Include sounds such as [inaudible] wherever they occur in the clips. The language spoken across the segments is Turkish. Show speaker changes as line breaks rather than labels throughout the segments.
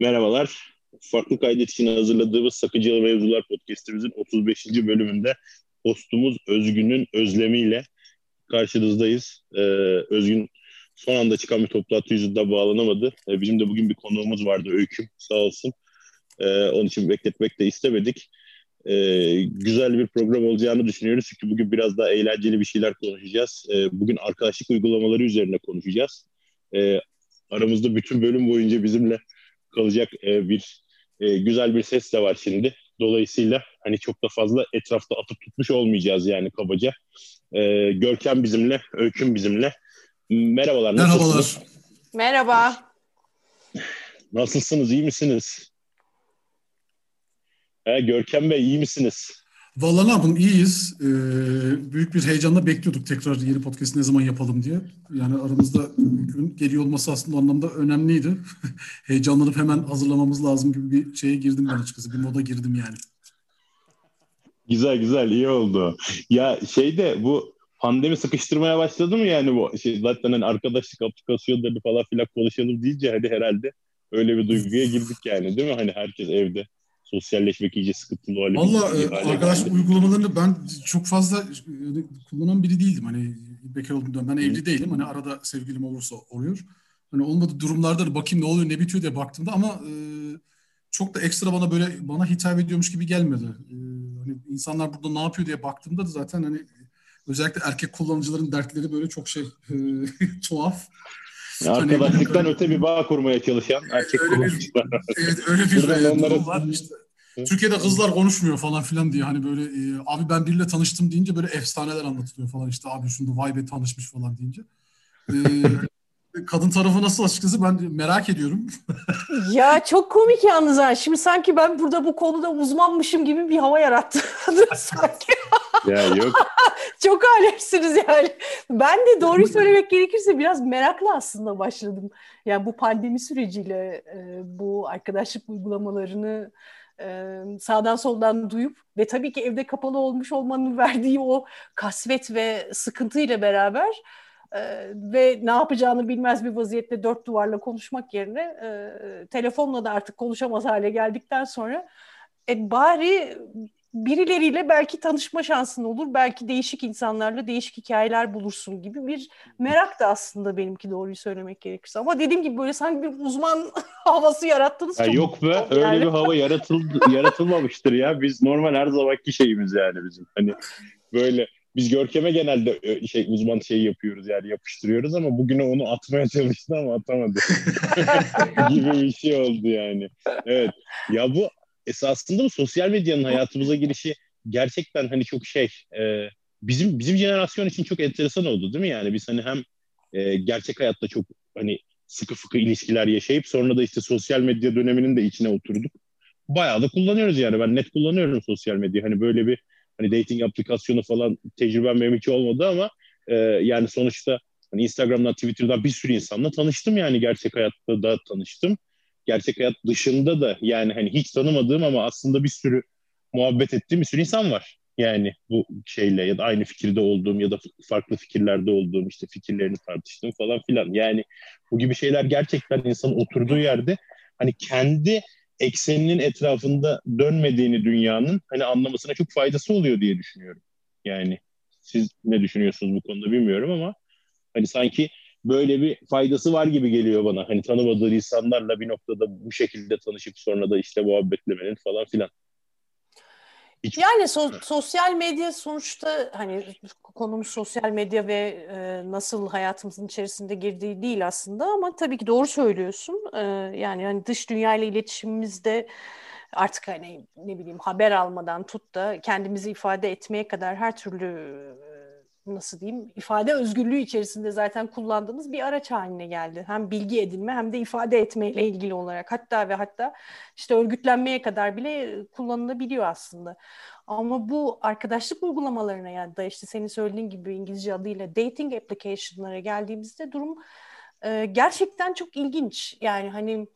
Merhabalar. Farklı kaydet için hazırladığımız Sakıcalı Mevzular podcastimizin 35. bölümünde hostumuz Özgün'ün özlemiyle karşınızdayız. Ee, Özgün son anda çıkan bir toplantı yüzünden bağlanamadı. Ee, bizim de bugün bir konuğumuz vardı Öyküm sağ olsun. Ee, onun için bekletmek de istemedik. Ee, güzel bir program olacağını düşünüyoruz. Çünkü bugün biraz daha eğlenceli bir şeyler konuşacağız. Ee, bugün arkadaşlık uygulamaları üzerine konuşacağız. Ee, aramızda bütün bölüm boyunca bizimle kalacak e, bir e, güzel bir ses de var şimdi. Dolayısıyla hani çok da fazla etrafta atıp tutmuş olmayacağız yani kabaca. E, Görkem bizimle, Öyküm bizimle. Merhabalar.
Merhabalar.
Merhaba.
Nasılsınız, iyi misiniz? He, Görkem Bey iyi misiniz?
Vallahi ne yapalım iyiyiz. Ee, büyük bir heyecanla bekliyorduk tekrar yeni podcast ne zaman yapalım diye. Yani aramızda gün geliyor olması aslında anlamda önemliydi. [laughs] Heyecanlanıp hemen hazırlamamız lazım gibi bir şeye girdim ben açıkçası. Bir moda girdim yani.
Güzel güzel iyi oldu. Ya şeyde bu pandemi sıkıştırmaya başladı mı yani bu şey zaten hani arkadaşlık aplikasyonlarını falan filan konuşalım deyince hadi herhalde öyle bir duyguya girdik yani değil mi? Hani herkes evde sosyalleşmek iyice sıkıntılı hale
Valla e, arkadaşlık uygulamalarını ben çok fazla yani, kullanan biri değildim. Hani bekar olduğumda ben evli değilim. Hani arada sevgilim olursa oluyor. Hani olmadı durumlarda da bakayım ne oluyor ne bitiyor diye baktığımda ama e, çok da ekstra bana böyle bana hitap ediyormuş gibi gelmedi. E, hani insanlar burada ne yapıyor diye baktığımda da zaten hani özellikle erkek kullanıcıların dertleri böyle çok şey e, [laughs] tuhaf.
Arkadaşlıktan öte bir bağ kurmaya çalışan erkek
öyle
kullanıcılar.
evet öyle bir e, durum var. İşte, Türkiye'de kızlar konuşmuyor falan filan diye hani böyle e, abi ben biriyle tanıştım deyince böyle efsaneler anlatılıyor falan işte abi şunda vay be tanışmış falan deyince. E, kadın tarafı nasıl açıkçası ben merak ediyorum.
ya çok komik yalnız ha. Şimdi sanki ben burada bu konuda uzmanmışım gibi bir hava yarattı. [laughs] sanki.
ya yok. [laughs]
çok alemsiniz yani. Ben de doğru söylemek gerekirse biraz merakla aslında başladım. Yani bu pandemi süreciyle e, bu arkadaşlık uygulamalarını e, sağdan soldan duyup ve tabii ki evde kapalı olmuş olmanın verdiği o kasvet ve sıkıntıyla beraber e, ve ne yapacağını bilmez bir vaziyette dört duvarla konuşmak yerine e, telefonla da artık konuşamaz hale geldikten sonra e, bari birileriyle belki tanışma şansın olur. Belki değişik insanlarla değişik hikayeler bulursun gibi bir merak da aslında benimki doğruyu söylemek gerekirse. Ama dediğim gibi böyle sanki bir uzman [laughs] havası yarattınız.
Ya yok be öyle yani. bir hava yaratıldı, yaratılmamıştır ya. Biz normal her zamanki şeyimiz yani bizim. Hani böyle biz Görkem'e genelde şey uzman şey yapıyoruz yani yapıştırıyoruz ama bugün onu atmaya [laughs] çalıştı ama atamadı. [laughs] gibi bir şey oldu yani. Evet. Ya bu esasında bu sosyal medyanın hayatımıza girişi gerçekten hani çok şey e, bizim bizim jenerasyon için çok enteresan oldu değil mi yani biz hani hem e, gerçek hayatta çok hani sıkı fıkı ilişkiler yaşayıp sonra da işte sosyal medya döneminin de içine oturduk. Bayağı da kullanıyoruz yani ben net kullanıyorum sosyal medya hani böyle bir hani dating aplikasyonu falan tecrübem benim hiç olmadı ama e, yani sonuçta hani Instagram'dan Twitter'dan bir sürü insanla tanıştım yani gerçek hayatta da tanıştım gerçek hayat dışında da yani hani hiç tanımadığım ama aslında bir sürü muhabbet ettiğim bir sürü insan var. Yani bu şeyle ya da aynı fikirde olduğum ya da farklı fikirlerde olduğum işte fikirlerini tartıştığım falan filan. Yani bu gibi şeyler gerçekten insanın oturduğu yerde hani kendi ekseninin etrafında dönmediğini dünyanın hani anlamasına çok faydası oluyor diye düşünüyorum. Yani siz ne düşünüyorsunuz bu konuda bilmiyorum ama hani sanki böyle bir faydası var gibi geliyor bana. Hani tanımadığı insanlarla bir noktada bu şekilde tanışıp sonra da işte muhabbetlemenin falan filan.
Hiç... Yani so- sosyal medya sonuçta hani konumuz sosyal medya ve e, nasıl hayatımızın içerisinde girdiği değil aslında ama tabii ki doğru söylüyorsun. E, yani hani dış dünya ile iletişimimizde artık hani ne bileyim haber almadan tut da kendimizi ifade etmeye kadar her türlü nasıl diyeyim ifade özgürlüğü içerisinde zaten kullandığımız bir araç haline geldi. Hem bilgi edinme hem de ifade etmeyle ilgili olarak hatta ve hatta işte örgütlenmeye kadar bile kullanılabiliyor aslında. Ama bu arkadaşlık uygulamalarına ya da işte senin söylediğin gibi İngilizce adıyla dating application'lara geldiğimizde durum e, gerçekten çok ilginç. Yani hani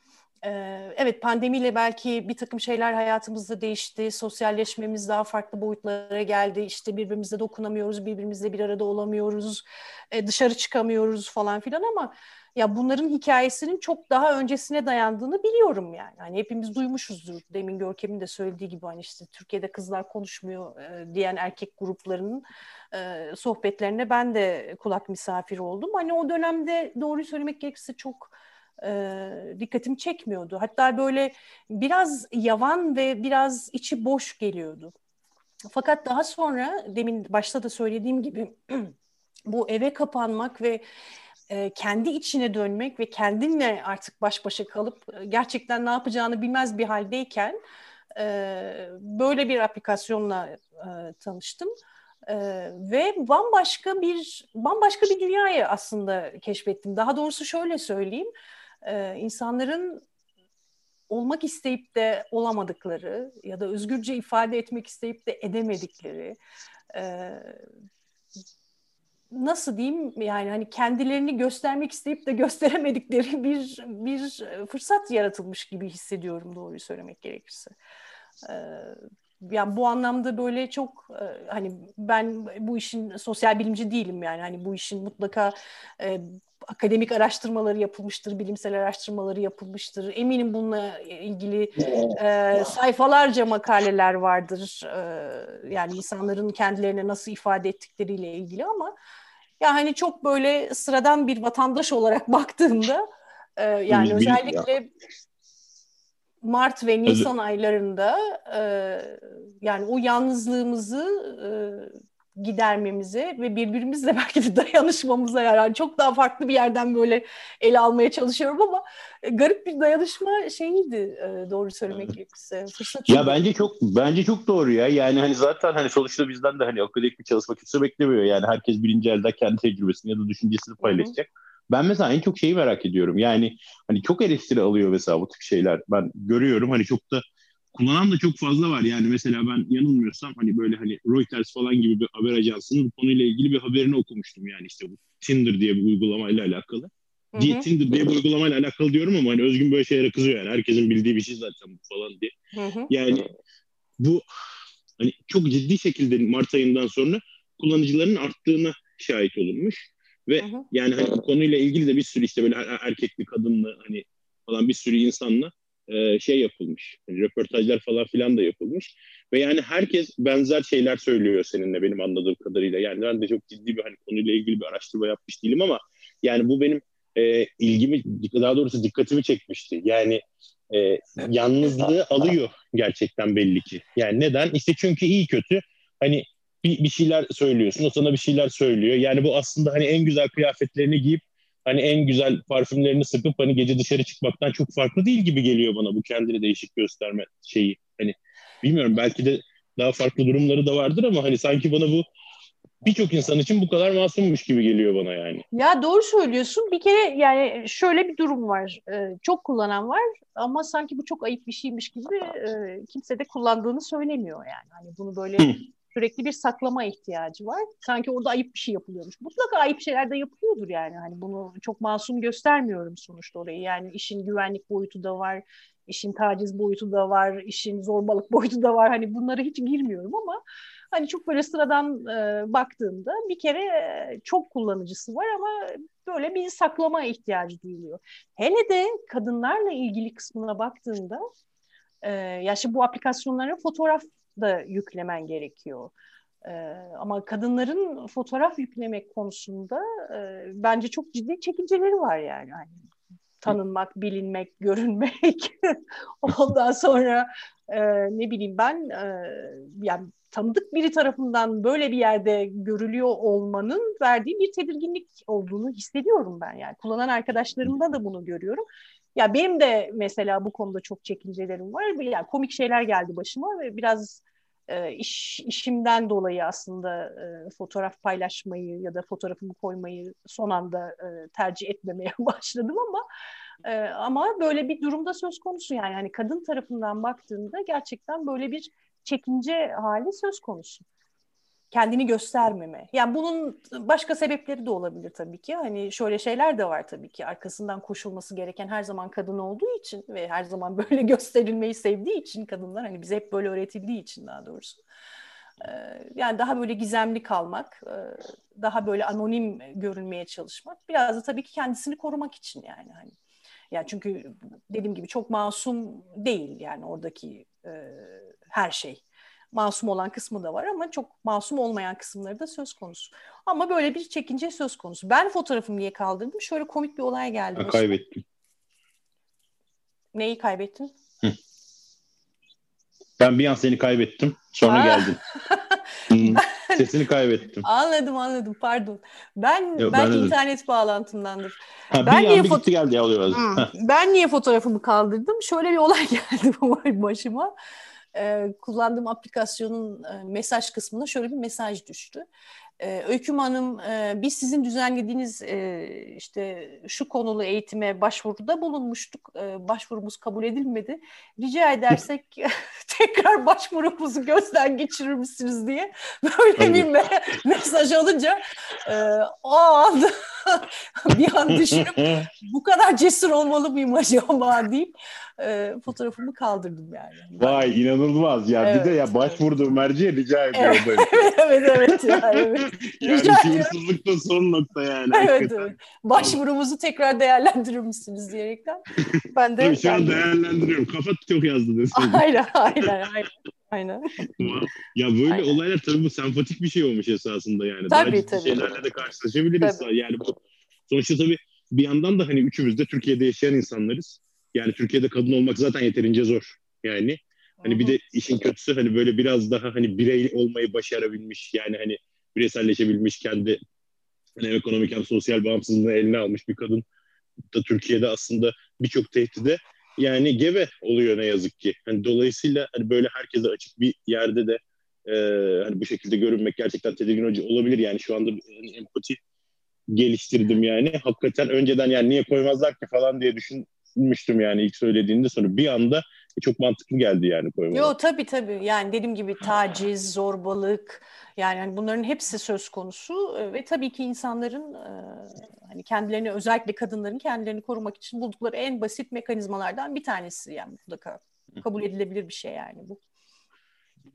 evet pandemiyle belki bir takım şeyler hayatımızda değişti. Sosyalleşmemiz daha farklı boyutlara geldi. İşte birbirimizle dokunamıyoruz, birbirimizle bir arada olamıyoruz, dışarı çıkamıyoruz falan filan ama ya bunların hikayesinin çok daha öncesine dayandığını biliyorum yani. Hani hepimiz duymuşuzdur. Demin Görkem'in de söylediği gibi hani işte Türkiye'de kızlar konuşmuyor e, diyen erkek gruplarının e, sohbetlerine ben de kulak misafiri oldum. Hani o dönemde doğruyu söylemek gerekirse çok e, dikkatimi çekmiyordu. Hatta böyle biraz yavan ve biraz içi boş geliyordu. Fakat daha sonra demin başta da söylediğim gibi [clears throat] bu eve kapanmak ve e, kendi içine dönmek ve kendinle artık baş başa kalıp gerçekten ne yapacağını bilmez bir haldeyken e, böyle bir aplikasyonla e, tanıştım. Ee, ve bambaşka bir bambaşka bir dünyayı aslında keşfettim. Daha doğrusu şöyle söyleyeyim, e, insanların olmak isteyip de olamadıkları ya da özgürce ifade etmek isteyip de edemedikleri e, nasıl diyeyim yani hani kendilerini göstermek isteyip de [laughs] gösteremedikleri bir bir fırsat yaratılmış gibi hissediyorum doğruyu söylemek gerekirse. Ee, yani bu anlamda böyle çok e, hani ben bu işin sosyal bilimci değilim yani hani bu işin mutlaka e, akademik araştırmaları yapılmıştır, bilimsel araştırmaları yapılmıştır. Eminim bununla ilgili e, sayfalarca makaleler vardır. E, yani insanların kendilerini nasıl ifade ettikleriyle ilgili ama ya hani çok böyle sıradan bir vatandaş olarak [laughs] baktığımda e, yani özellikle. Mart ve Nisan aylarında e, yani o yalnızlığımızı gidermemize ve birbirimizle belki de dayanışmamıza yani çok daha farklı bir yerden böyle ele almaya çalışıyorum ama e, garip bir dayanışma şeyiydi e, doğru söylemek gerekirse.
ya bence çok bence çok doğru ya. Yani hani zaten hani sonuçta bizden de hani akademik bir çalışma kimse beklemiyor. Yani herkes birinci elde kendi tecrübesini ya da düşüncesini paylaşacak. Hı-hı. Ben mesela en çok şeyi merak ediyorum. Yani hani çok eleştiri alıyor mesela bu tip şeyler. Ben görüyorum hani çok da kullanan da çok fazla var. Yani mesela ben yanılmıyorsam hani böyle hani Reuters falan gibi bir haber ajansının bu konuyla ilgili bir haberini okumuştum. Yani işte bu Tinder diye bir uygulamayla alakalı. Hı hı. Tinder diye bir uygulamayla alakalı diyorum ama hani Özgün böyle şeylere kızıyor yani. Herkesin bildiği bir şey zaten bu falan diye. Hı hı. Yani bu hani çok ciddi şekilde Mart ayından sonra kullanıcıların arttığına şahit olunmuş. Ve hı hı. yani hani bu konuyla ilgili de bir sürü işte böyle er-, erkekli, kadınlı hani falan bir sürü insanla e, şey yapılmış. Röportajlar falan filan da yapılmış. Ve yani herkes benzer şeyler söylüyor seninle benim anladığım kadarıyla. Yani ben de çok ciddi bir hani konuyla ilgili bir araştırma yapmış değilim ama yani bu benim e, ilgimi daha doğrusu dikkatimi çekmişti. Yani e, yalnızlığı [laughs] alıyor gerçekten belli ki. Yani neden? İşte çünkü iyi kötü hani bir, bir şeyler söylüyorsun. O sana bir şeyler söylüyor. Yani bu aslında hani en güzel kıyafetlerini giyip hani en güzel parfümlerini sıkıp hani gece dışarı çıkmaktan çok farklı değil gibi geliyor bana bu kendini değişik gösterme şeyi. Hani bilmiyorum belki de daha farklı durumları da vardır ama hani sanki bana bu birçok insan için bu kadar masummuş gibi geliyor bana yani.
Ya doğru söylüyorsun. Bir kere yani şöyle bir durum var. Ee, çok kullanan var ama sanki bu çok ayıp bir şeymiş gibi e, kimse de kullandığını söylemiyor yani. Hani bunu böyle sürekli bir saklama ihtiyacı var. Sanki orada ayıp bir şey yapılıyormuş. Mutlaka ayıp şeyler de yapılıyordur yani. Hani bunu çok masum göstermiyorum sonuçta orayı. Yani işin güvenlik boyutu da var, işin taciz boyutu da var, işin zorbalık [laughs] boyutu da var. Hani bunlara hiç girmiyorum ama hani çok böyle sıradan e, baktığımda bir kere e, çok kullanıcısı var ama böyle bir saklama ihtiyacı duyuluyor. Hele de kadınlarla ilgili kısmına baktığında e, ya şimdi bu aplikasyonlara fotoğraf da yüklemen gerekiyor. E, ama kadınların fotoğraf yüklemek konusunda e, bence çok ciddi çekinceleri var yani. yani tanınmak, bilinmek, görünmek. [laughs] Ondan sonra e, ne bileyim ben e, yani tanıdık biri tarafından böyle bir yerde görülüyor olmanın verdiği bir tedirginlik olduğunu hissediyorum ben yani. Kullanan arkadaşlarımda da bunu görüyorum. Ya benim de mesela bu konuda çok çekincelerim var. Yani komik şeyler geldi başıma ve biraz e, iş işimden dolayı aslında e, fotoğraf paylaşmayı ya da fotoğrafımı koymayı son anda e, tercih etmemeye [laughs] başladım ama e, ama böyle bir durumda söz konusu yani hani kadın tarafından baktığında gerçekten böyle bir çekince hali söz konusu kendini göstermeme. Yani bunun başka sebepleri de olabilir tabii ki. Hani şöyle şeyler de var tabii ki. Arkasından koşulması gereken her zaman kadın olduğu için ve her zaman [laughs] böyle gösterilmeyi sevdiği için kadınlar hani bize hep böyle öğretildiği için daha doğrusu. yani daha böyle gizemli kalmak, daha böyle anonim görünmeye çalışmak. Biraz da tabii ki kendisini korumak için yani hani. Yani çünkü dediğim gibi çok masum değil yani oradaki her şey masum olan kısmı da var ama çok masum olmayan kısımları da söz konusu. Ama böyle bir çekince söz konusu. Ben fotoğrafımı niye kaldırdım? Şöyle komik bir olay geldi.
Ha, kaybettim.
Neyi kaybettin?
Hı. Ben bir an seni kaybettim. Sonra geldin. [laughs] Hmm, sesini kaybettim.
Anladım anladım pardon. Ben
Yok,
ben
ben
internet bağlantımdandır.
Ha,
Ben niye foto-
geldi ya oluyor bazen.
Hmm.
Ha.
Ben niye fotoğrafımı kaldırdım? Şöyle bir olay [laughs] geldi başıma. Ee, kullandığım aplikasyonun e, mesaj kısmına şöyle bir mesaj düştü. Ee, Öyküm Hanım, e, biz sizin düzenlediğiniz e, işte şu konulu eğitime başvuruda bulunmuştuk. E, başvurumuz kabul edilmedi. Rica edersek [laughs] [laughs] tekrar başvurumuzu gözden geçirir misiniz diye böyle
Tabii.
bir me- mesaj alınca e, o an [laughs] bir an düşünüp bu kadar cesur olmalı mıyım acaba deyip e, fotoğrafımı kaldırdım yani.
Vay inanılmaz ya. bir de
Evet,
ya
evet.
başvurduğum merciye [laughs] [laughs] rica ediyorum.
Evet. evet evet yani, evet.
Yani şuursuzluk da son nokta yani.
Evet,
hakikaten.
evet. Başvurumuzu tekrar değerlendirir misiniz diyerekten. Ben de
Tabii şu an değerlendiriyorum. Kafa çok yazdı desene. [laughs]
Aynen aynen aynen. aynen.
ya böyle
Aynen.
olaylar tabii bu sempatik bir şey olmuş esasında yani.
Tabii,
Daha
tabii.
şeylerle de karşılaşabiliriz.
Tabii.
Yani bu sonuçta tabii bir yandan da hani üçümüz de Türkiye'de yaşayan insanlarız. Yani Türkiye'de kadın olmak zaten yeterince zor. Yani hani bir de işin kötüsü hani böyle biraz daha hani birey olmayı başarabilmiş yani hani bireyselleşebilmiş kendi hem ekonomik hem sosyal bağımsızlığını eline almış bir kadın da Türkiye'de aslında birçok tehdide yani gebe oluyor ne yazık ki. Hani dolayısıyla hani böyle herkese açık bir yerde de e, hani bu şekilde görünmek gerçekten tedirgin olabilir. Yani şu anda hani empati geliştirdim yani. Hakikaten önceden yani niye koymazlar ki falan diye düşünmüştüm yani ilk söylediğinde sonra bir anda çok mantıklı geldi yani koymalar.
Yo tabii tabii yani dediğim gibi taciz, zorbalık yani hani bunların hepsi söz konusu E, ve tabii ki insanların e, hani kendilerini özellikle kadınların kendilerini korumak için buldukları en basit mekanizmalardan bir tanesi yani mutlaka kabul edilebilir bir şey yani bu.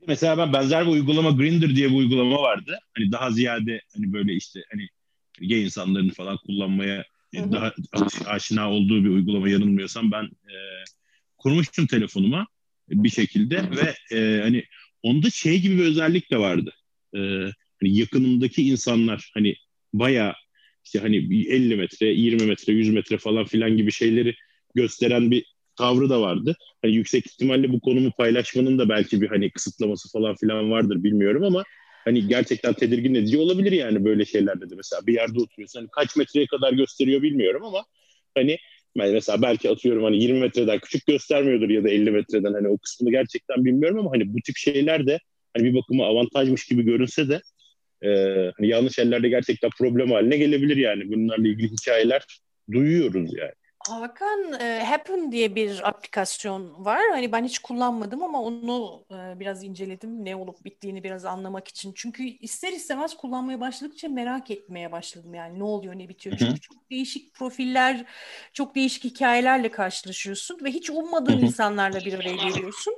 Mesela ben benzer bir uygulama Grindr diye bir uygulama vardı. Hani daha ziyade hani böyle işte hani gay insanların falan kullanmaya
Hı hı.
daha aş- aşina olduğu bir uygulama yanılmıyorsam ben e, kurmuştum telefonuma bir şekilde ve e, hani onda şey gibi bir özellik de vardı. E, hani yakınımdaki insanlar hani bayağı işte hani 50 metre, 20 metre, 100 metre falan filan gibi şeyleri gösteren bir tavrı da vardı. Hani yüksek ihtimalle bu konumu paylaşmanın da belki bir hani kısıtlaması falan filan vardır bilmiyorum ama hani gerçekten tedirgin edici olabilir yani böyle şeylerde de mesela bir yerde oturuyorsun hani kaç metreye kadar gösteriyor bilmiyorum ama hani mesela belki atıyorum hani 20 metreden küçük göstermiyordur ya da 50 metreden hani o kısmını gerçekten bilmiyorum ama hani bu tip şeyler de hani bir bakıma avantajmış gibi görünse de e, hani yanlış ellerde gerçekten problem haline gelebilir yani bunlarla ilgili hikayeler duyuyoruz yani.
Hakan, e, Happen diye bir aplikasyon var. Hani ben hiç kullanmadım ama onu e, biraz inceledim. Ne olup bittiğini biraz anlamak için. Çünkü ister istemez kullanmaya başladıkça merak etmeye başladım. Yani ne oluyor, ne bitiyor.
Hı hı.
Çünkü çok değişik profiller, çok değişik hikayelerle karşılaşıyorsun ve hiç ummadığın
Hı
insanlarla bir araya geliyorsun.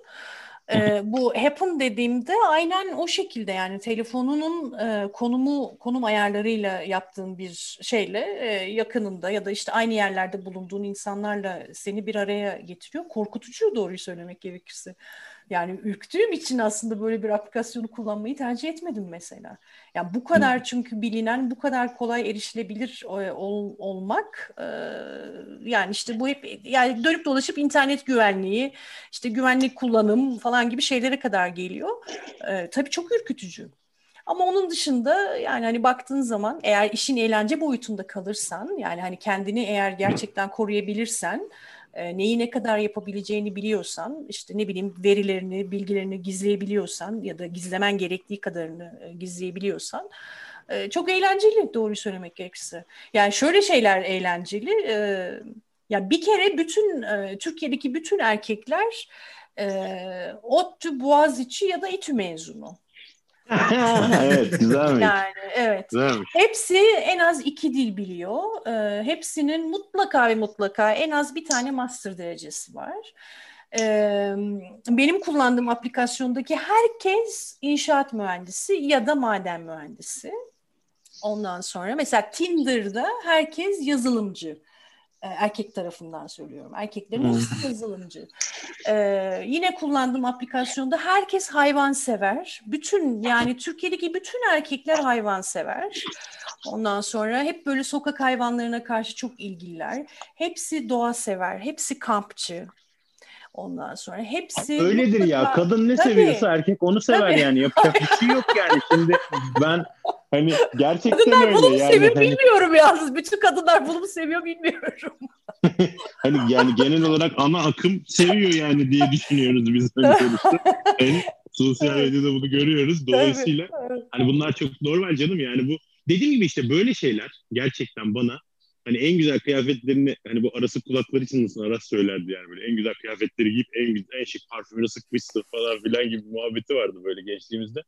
E, bu Happen dediğimde aynen o şekilde yani telefonunun e, konumu konum ayarlarıyla yaptığın bir şeyle e, yakınında ya da işte aynı yerlerde bulunduğun insanlarla seni bir araya getiriyor. Korkutucu doğruyu söylemek gerekirse. Yani ürktüğüm için aslında böyle bir aplikasyonu kullanmayı tercih etmedim mesela. Yani bu kadar çünkü bilinen, bu kadar kolay erişilebilir e, ol- olmak e, yani işte bu hep yani dönüp dolaşıp internet güvenliği, işte güvenlik kullanım falan gibi şeylere kadar geliyor. E, tabii çok ürkütücü. Ama onun dışında yani hani baktığın zaman eğer işin eğlence boyutunda kalırsan yani hani kendini eğer gerçekten koruyabilirsen e, neyi ne kadar yapabileceğini biliyorsan işte ne bileyim verilerini, bilgilerini gizleyebiliyorsan ya da gizlemen gerektiği kadarını e, gizleyebiliyorsan e, çok eğlenceli doğruyu söylemek gerekirse. Yani şöyle şeyler eğlenceli. ya bir kere bütün Türkiye'deki bütün erkekler e, ODTÜ, Boğaziçi ya da İTÜ mezunu. [laughs]
evet güzelmiş.
Yani evet.
Güzelmiş.
Hepsi en az iki dil biliyor. Ee, hepsinin mutlaka ve mutlaka en az bir tane master derecesi var. Ee, benim kullandığım aplikasyondaki herkes inşaat mühendisi ya da maden mühendisi. Ondan sonra mesela Tinder'da herkes yazılımcı. Ee, erkek tarafından söylüyorum. Erkeklerin hepsi yazılımcı. Ee, yine kullandığım aplikasyonda herkes hayvan sever. Bütün yani Türkiye'deki bütün erkekler hayvan sever. Ondan sonra hep böyle sokak hayvanlarına karşı çok ilgililer. Hepsi doğa sever. Hepsi kampçı. Ondan sonra hepsi...
Öyledir mutlaka... ya. Kadın ne Tabii. seviyorsa erkek onu sever Tabii. yani. Yapacak bir şey yok yani. Şimdi ben hani gerçekten
kadınlar
öyle.
bunu
yani.
seviyor
hani...
bilmiyorum yalnız. Bütün kadınlar bunu mu seviyor bilmiyorum. [laughs]
hani yani genel olarak ana akım seviyor yani diye düşünüyoruz biz. Hani sonuçta. Yani sosyal medyada bunu görüyoruz. Dolayısıyla hani bunlar çok normal canım yani bu dediğim gibi işte böyle şeyler gerçekten bana hani en güzel kıyafetlerini hani bu arası kulakları çınlasın Aras söylerdi yani böyle en güzel kıyafetleri giyip en güzel en şık parfümünü sıkmışsın falan filan gibi muhabbeti vardı böyle gençliğimizde.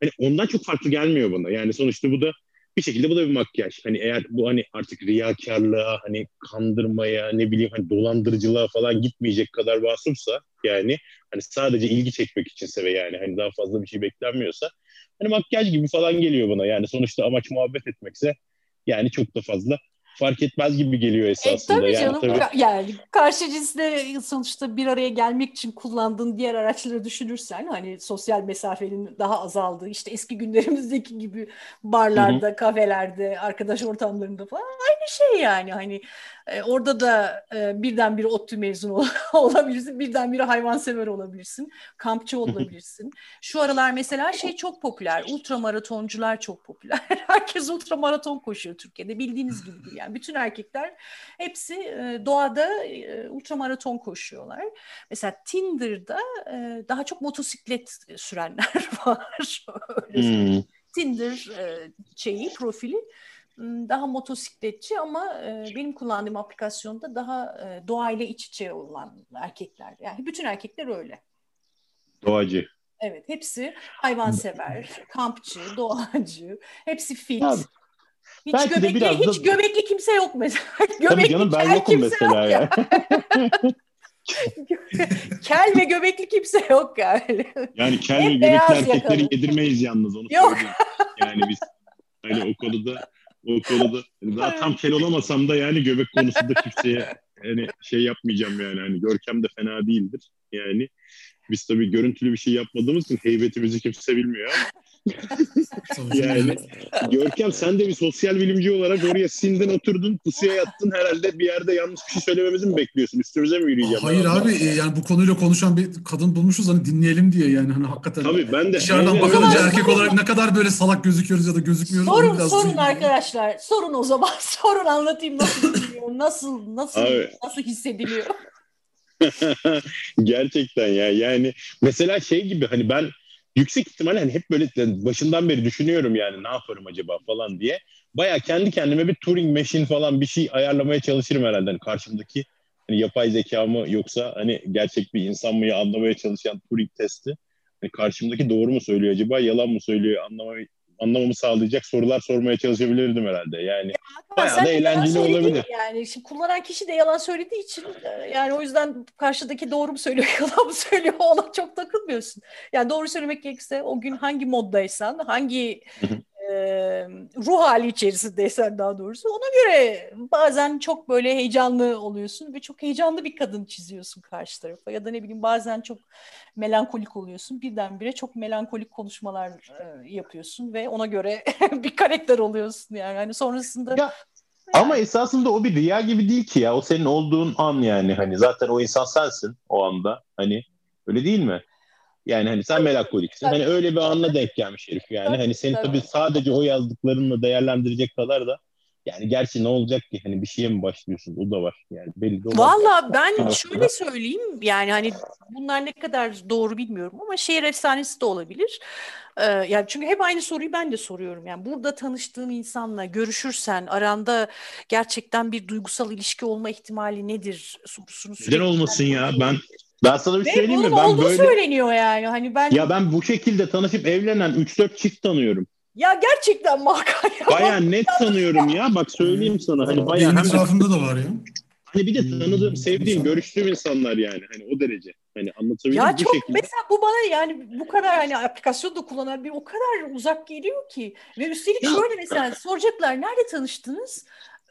Hani ondan çok farklı gelmiyor bana. Yani sonuçta bu da bir şekilde bu da bir makyaj. Hani eğer bu hani artık riyakarlığa, hani kandırmaya, ne bileyim hani dolandırıcılığa falan gitmeyecek kadar vasıfsa yani hani sadece ilgi çekmek içinse ve yani hani daha fazla bir şey beklenmiyorsa hani makyaj gibi falan geliyor bana. Yani sonuçta amaç muhabbet etmekse yani çok da fazla fark etmez gibi geliyor esasında.
E, tabii canım. Yani, tabii. yani karşı cinsle sonuçta bir araya gelmek için kullandığın diğer araçları düşünürsen hani sosyal mesafenin daha azaldığı işte eski günlerimizdeki gibi barlarda, Hı-hı. kafelerde, arkadaş ortamlarında falan aynı şey yani hani e, orada da e, birdenbire ODTÜ mezunu [laughs] olabilirsin, birdenbire hayvansever olabilirsin, kampçı olabilirsin. Şu aralar mesela şey çok popüler, ultramaratoncular çok popüler. [laughs] Herkes ultramaraton koşuyor Türkiye'de bildiğiniz gibi. Yani bütün erkekler hepsi e, doğada e, ultramaraton koşuyorlar. Mesela Tinder'da e, daha çok motosiklet sürenler [laughs] var. hmm. Tinder e, şeyi, profili daha motosikletçi ama e, benim kullandığım aplikasyonda daha doğayla iç içe olan erkekler. Yani bütün erkekler öyle.
Doğacı.
Evet, hepsi hayvansever, kampçı, doğacı, hepsi fit. Abi, hiç belki göbekli, de biraz hiç da... göbekli kimse yok mesela. [laughs] göbekli
Tabii canım ben yokum mesela ya. [laughs]
kel ve göbekli kimse yok yani.
Yani kel Hep ve göbekli erkekleri yedirmeyiz yalnız onu yok. söyleyeyim. Yani biz hani o konuda o konuda yani daha tam kel olamasam da yani göbek konusunda kimseye yani şey yapmayacağım yani hani Görkem de fena değildir yani biz tabii görüntülü bir şey yapmadığımız için heybetimizi kimse bilmiyor yani Görkem sen de bir sosyal bilimci olarak oraya sindin oturdun pusuya yattın herhalde bir yerde yanlış bir şey söylememizi mi bekliyorsun? Üstümüze mi yürüyeceğim?
Hayır abi e, yani bu konuyla konuşan bir kadın bulmuşuz hani dinleyelim diye yani hani hakikaten.
Tabii ben de.
Dışarıdan bakınca erkek olarak ne kadar böyle salak gözüküyoruz ya da gözükmüyoruz.
Sorun biraz sorun arkadaşlar. Sorun o zaman. [laughs] Sorun anlatayım nasıl [laughs] nasıl nasıl abi. nasıl hissediliyor. [laughs]
Gerçekten ya yani mesela şey gibi hani ben yüksek ihtimalle hani hep böyle başından beri düşünüyorum yani ne yaparım acaba falan diye. Baya kendi kendime bir Turing machine falan bir şey ayarlamaya çalışırım herhalde. Hani karşımdaki hani yapay zeka mı yoksa hani gerçek bir insan mı anlamaya çalışan Turing testi. Hani karşımdaki doğru mu söylüyor acaba yalan mı söylüyor anlamayı anlamamı sağlayacak sorular sormaya çalışabilirdim herhalde. Yani ya, bayağı da eğlenceli olabilir.
Yani şimdi kullanan kişi de yalan söylediği için e, yani o yüzden karşıdaki doğru mu söylüyor, [laughs] yalan mı söylüyor ona çok takılmıyorsun. Yani doğru söylemek gerekirse o gün hangi moddaysan, hangi ruh hali içerisindeysen daha doğrusu ona göre bazen çok böyle heyecanlı oluyorsun ve çok heyecanlı bir kadın çiziyorsun karşı tarafa ya da ne bileyim bazen çok melankolik oluyorsun birdenbire çok melankolik konuşmalar yapıyorsun ve ona göre [laughs] bir karakter oluyorsun yani hani sonrasında
ya. Ama esasında o bir rüya gibi değil ki ya. O senin olduğun an yani. Hani zaten o insan sensin o anda. Hani öyle değil mi? Yani hani sen melankoliksin. Hani öyle bir anla denk gelmiş herif yani. Hani seni tabii sadece o yazdıklarınla değerlendirecek kadar da yani gerçi ne olacak ki hani bir şeye mi başlıyorsun? O da var. Yani belli de
Valla ben şöyle söyleyeyim yani hani bunlar ne kadar doğru bilmiyorum ama şehir efsanesi de olabilir. Ee, yani çünkü hep aynı soruyu ben de soruyorum. Yani burada tanıştığın insanla görüşürsen aranda gerçekten bir duygusal ilişki olma ihtimali nedir sorusunu
Neden olmasın ya? Ben Ben sana bir
Ve
söyleyeyim mi? Ben
olduğu
böyle
söyleniyor yani. Hani ben
ya ben bu şekilde tanışıp evlenen 3-4 çift tanıyorum.
ya gerçekten Hakan ya.
Baya net tanıyorum ya. Bak söyleyeyim sana. Hani baya
Benim etrafımda da var ya.
hani bir de tanıdığım,
Hmm,
sevdiğim,
insan.
görüştüğüm insanlar yani. Hani o derece. Hani anlatabildim
Ya
bu
çok
şekilde.
mesela bu bana yani bu kadar hani aplikasyon da kullanan bir o kadar uzak geliyor ki ve üstelik şöyle mesela soracaklar nerede tanıştınız?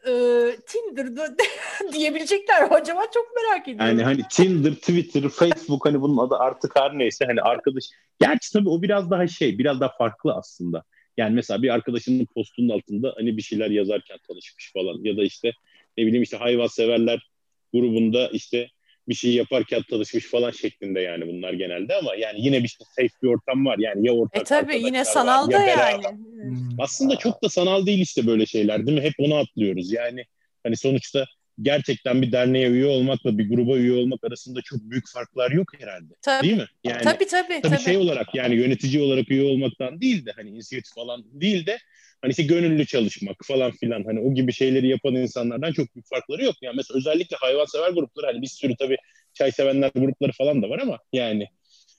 Ee, Tinder'da [laughs] diyebilecekler acaba çok merak ediyorum.
Yani hani Tinder, Twitter, Facebook hani bunun adı artık her neyse hani arkadaş. Gerçi tabii o biraz daha şey, biraz daha farklı aslında. Yani mesela bir arkadaşının postunun altında hani bir şeyler yazarken tanışmış falan ya da işte ne bileyim işte hayvan severler grubunda işte bir şey yaparken tanışmış falan şeklinde yani bunlar genelde ama yani yine bir şey safe bir ortam var yani ya ortak
e tabii yine
arkadaşlar var,
sanalda
ya beraber-
yani.
Hmm.
aslında çok da sanal değil işte böyle şeyler değil mi? Hep onu atlıyoruz. Yani hani sonuçta gerçekten bir derneğe üye olmakla bir gruba üye olmak arasında çok büyük farklar yok herhalde.
Tabii,
Değil mi? Yani
tabii tabii.
tabii
tabii.
şey olarak yani yönetici olarak üye olmaktan değil de hani inisiyatif falan değil de hani işte gönüllü çalışmak falan filan hani o gibi şeyleri yapan insanlardan çok büyük farkları yok. Yani mesela özellikle hayvansever grupları hani bir sürü tabii çay sevenler grupları falan da var ama yani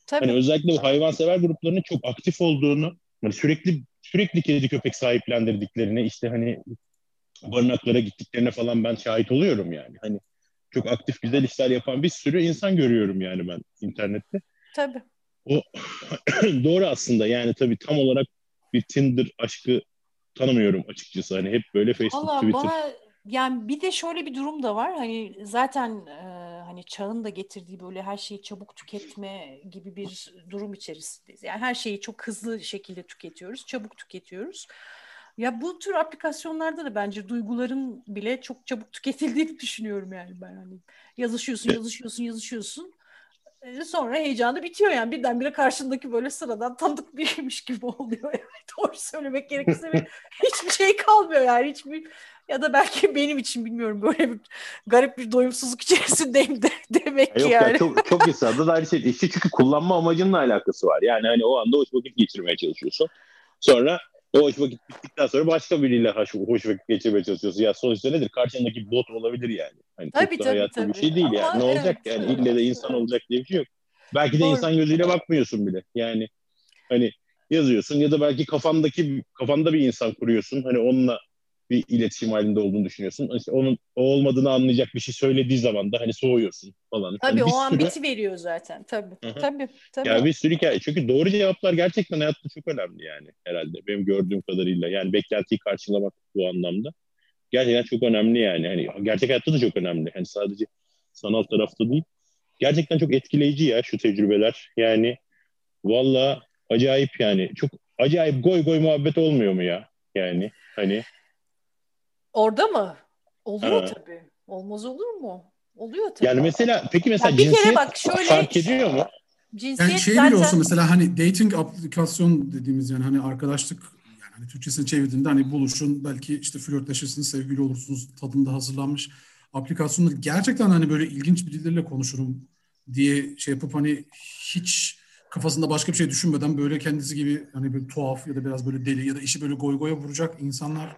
tabii.
Hani özellikle bu hayvansever gruplarının çok aktif olduğunu, hani sürekli sürekli kedi köpek sahiplendirdiklerini, işte hani barınaklara gittiklerine falan ben şahit oluyorum yani. Hani çok aktif güzel işler yapan bir sürü insan görüyorum yani ben internette.
tabii.
O [clears throat] doğru aslında yani tabii tam olarak bir Tinder aşkı tanımıyorum açıkçası. Hani hep böyle Facebook,
Valla
Twitter.
bana yani bir de şöyle bir durum da var. Hani zaten e, hani çağın da getirdiği böyle her şeyi çabuk tüketme gibi bir durum içerisindeyiz. Yani her şeyi çok hızlı şekilde tüketiyoruz, çabuk tüketiyoruz. Ya bu tür aplikasyonlarda da bence duyguların bile çok çabuk tüketildiğini [laughs] düşünüyorum yani ben hani yazışıyorsun, yazışıyorsun, yazışıyorsun. E, Sonra heyecanı bitiyor yani birdenbire karşındaki böyle sıradan tanıdık [laughs] biriymiş gibi oluyor yani. [laughs] Doğru söylemek gerekirse hiçbir şey kalmıyor yani hiçbir ya da belki benim için bilmiyorum böyle bir garip bir doyumsuzluk içerisindeyim de demek ki
Yok
yani.
ya çok, çok insanda da aynı şey. İşte çünkü kullanma amacınla alakası var. Yani hani o anda hoş vakit geçirmeye çalışıyorsun. Sonra o hoş vakit bittikten sonra başka biriyle hoş, hoş vakit geçirmeye çalışıyorsun. Ya sonuçta nedir? Karşındaki bot olabilir yani. Hani
Tabii,
çok da
tabii,
bir
tabii.
şey değil
Ama
yani. Ne olacak
evet,
yani? İlle de insan olacak diye bir şey yok. Belki de
Doğru.
insan gözüyle bakmıyorsun bile. Yani hani yazıyorsun ya da belki kafandaki kafanda bir insan kuruyorsun. Hani onunla bir iletişim halinde olduğunu düşünüyorsun. İşte onun o olmadığını anlayacak bir şey söylediği zaman da hani soğuyorsun falan.
Tabii
hani
o an
sürü-
biti veriyor zaten tabii.
Hı hı.
Tabii tabii.
ya bir sürü hikaye. Çünkü doğru cevaplar gerçekten hayatta çok önemli yani herhalde. Benim gördüğüm kadarıyla. Yani beklentiyi karşılamak bu anlamda. Gerçekten çok önemli yani. Hani gerçek hayatta da çok önemli. Hani sadece sanal tarafta değil. Gerçekten çok etkileyici ya şu tecrübeler. Yani valla acayip yani. Çok acayip goy goy muhabbet olmuyor mu ya? Yani hani
Orada mı? Oluyor
Ha.
tabii. Olmaz olur mu? Oluyor tabii.
yani mesela peki mesela
Ya bir kere
cinsiyet
bak şöyle-
fark ediyor mu?
Cinsiyet
Yani şey
zaten...
bile olsa mesela hani dating aplikasyon dediğimiz yani hani arkadaşlık yani hani Türkçesini çevirdiğinde hani buluşun belki işte flörtleşirsiniz sevgili olursunuz tadında hazırlanmış aplikasyonlar gerçekten hani böyle ilginç birileriyle konuşurum diye şey yapıp hani hiç kafasında başka bir şey düşünmeden böyle kendisi gibi hani bir tuhaf ya da biraz böyle deli ya da işi böyle goy goya vuracak insanlar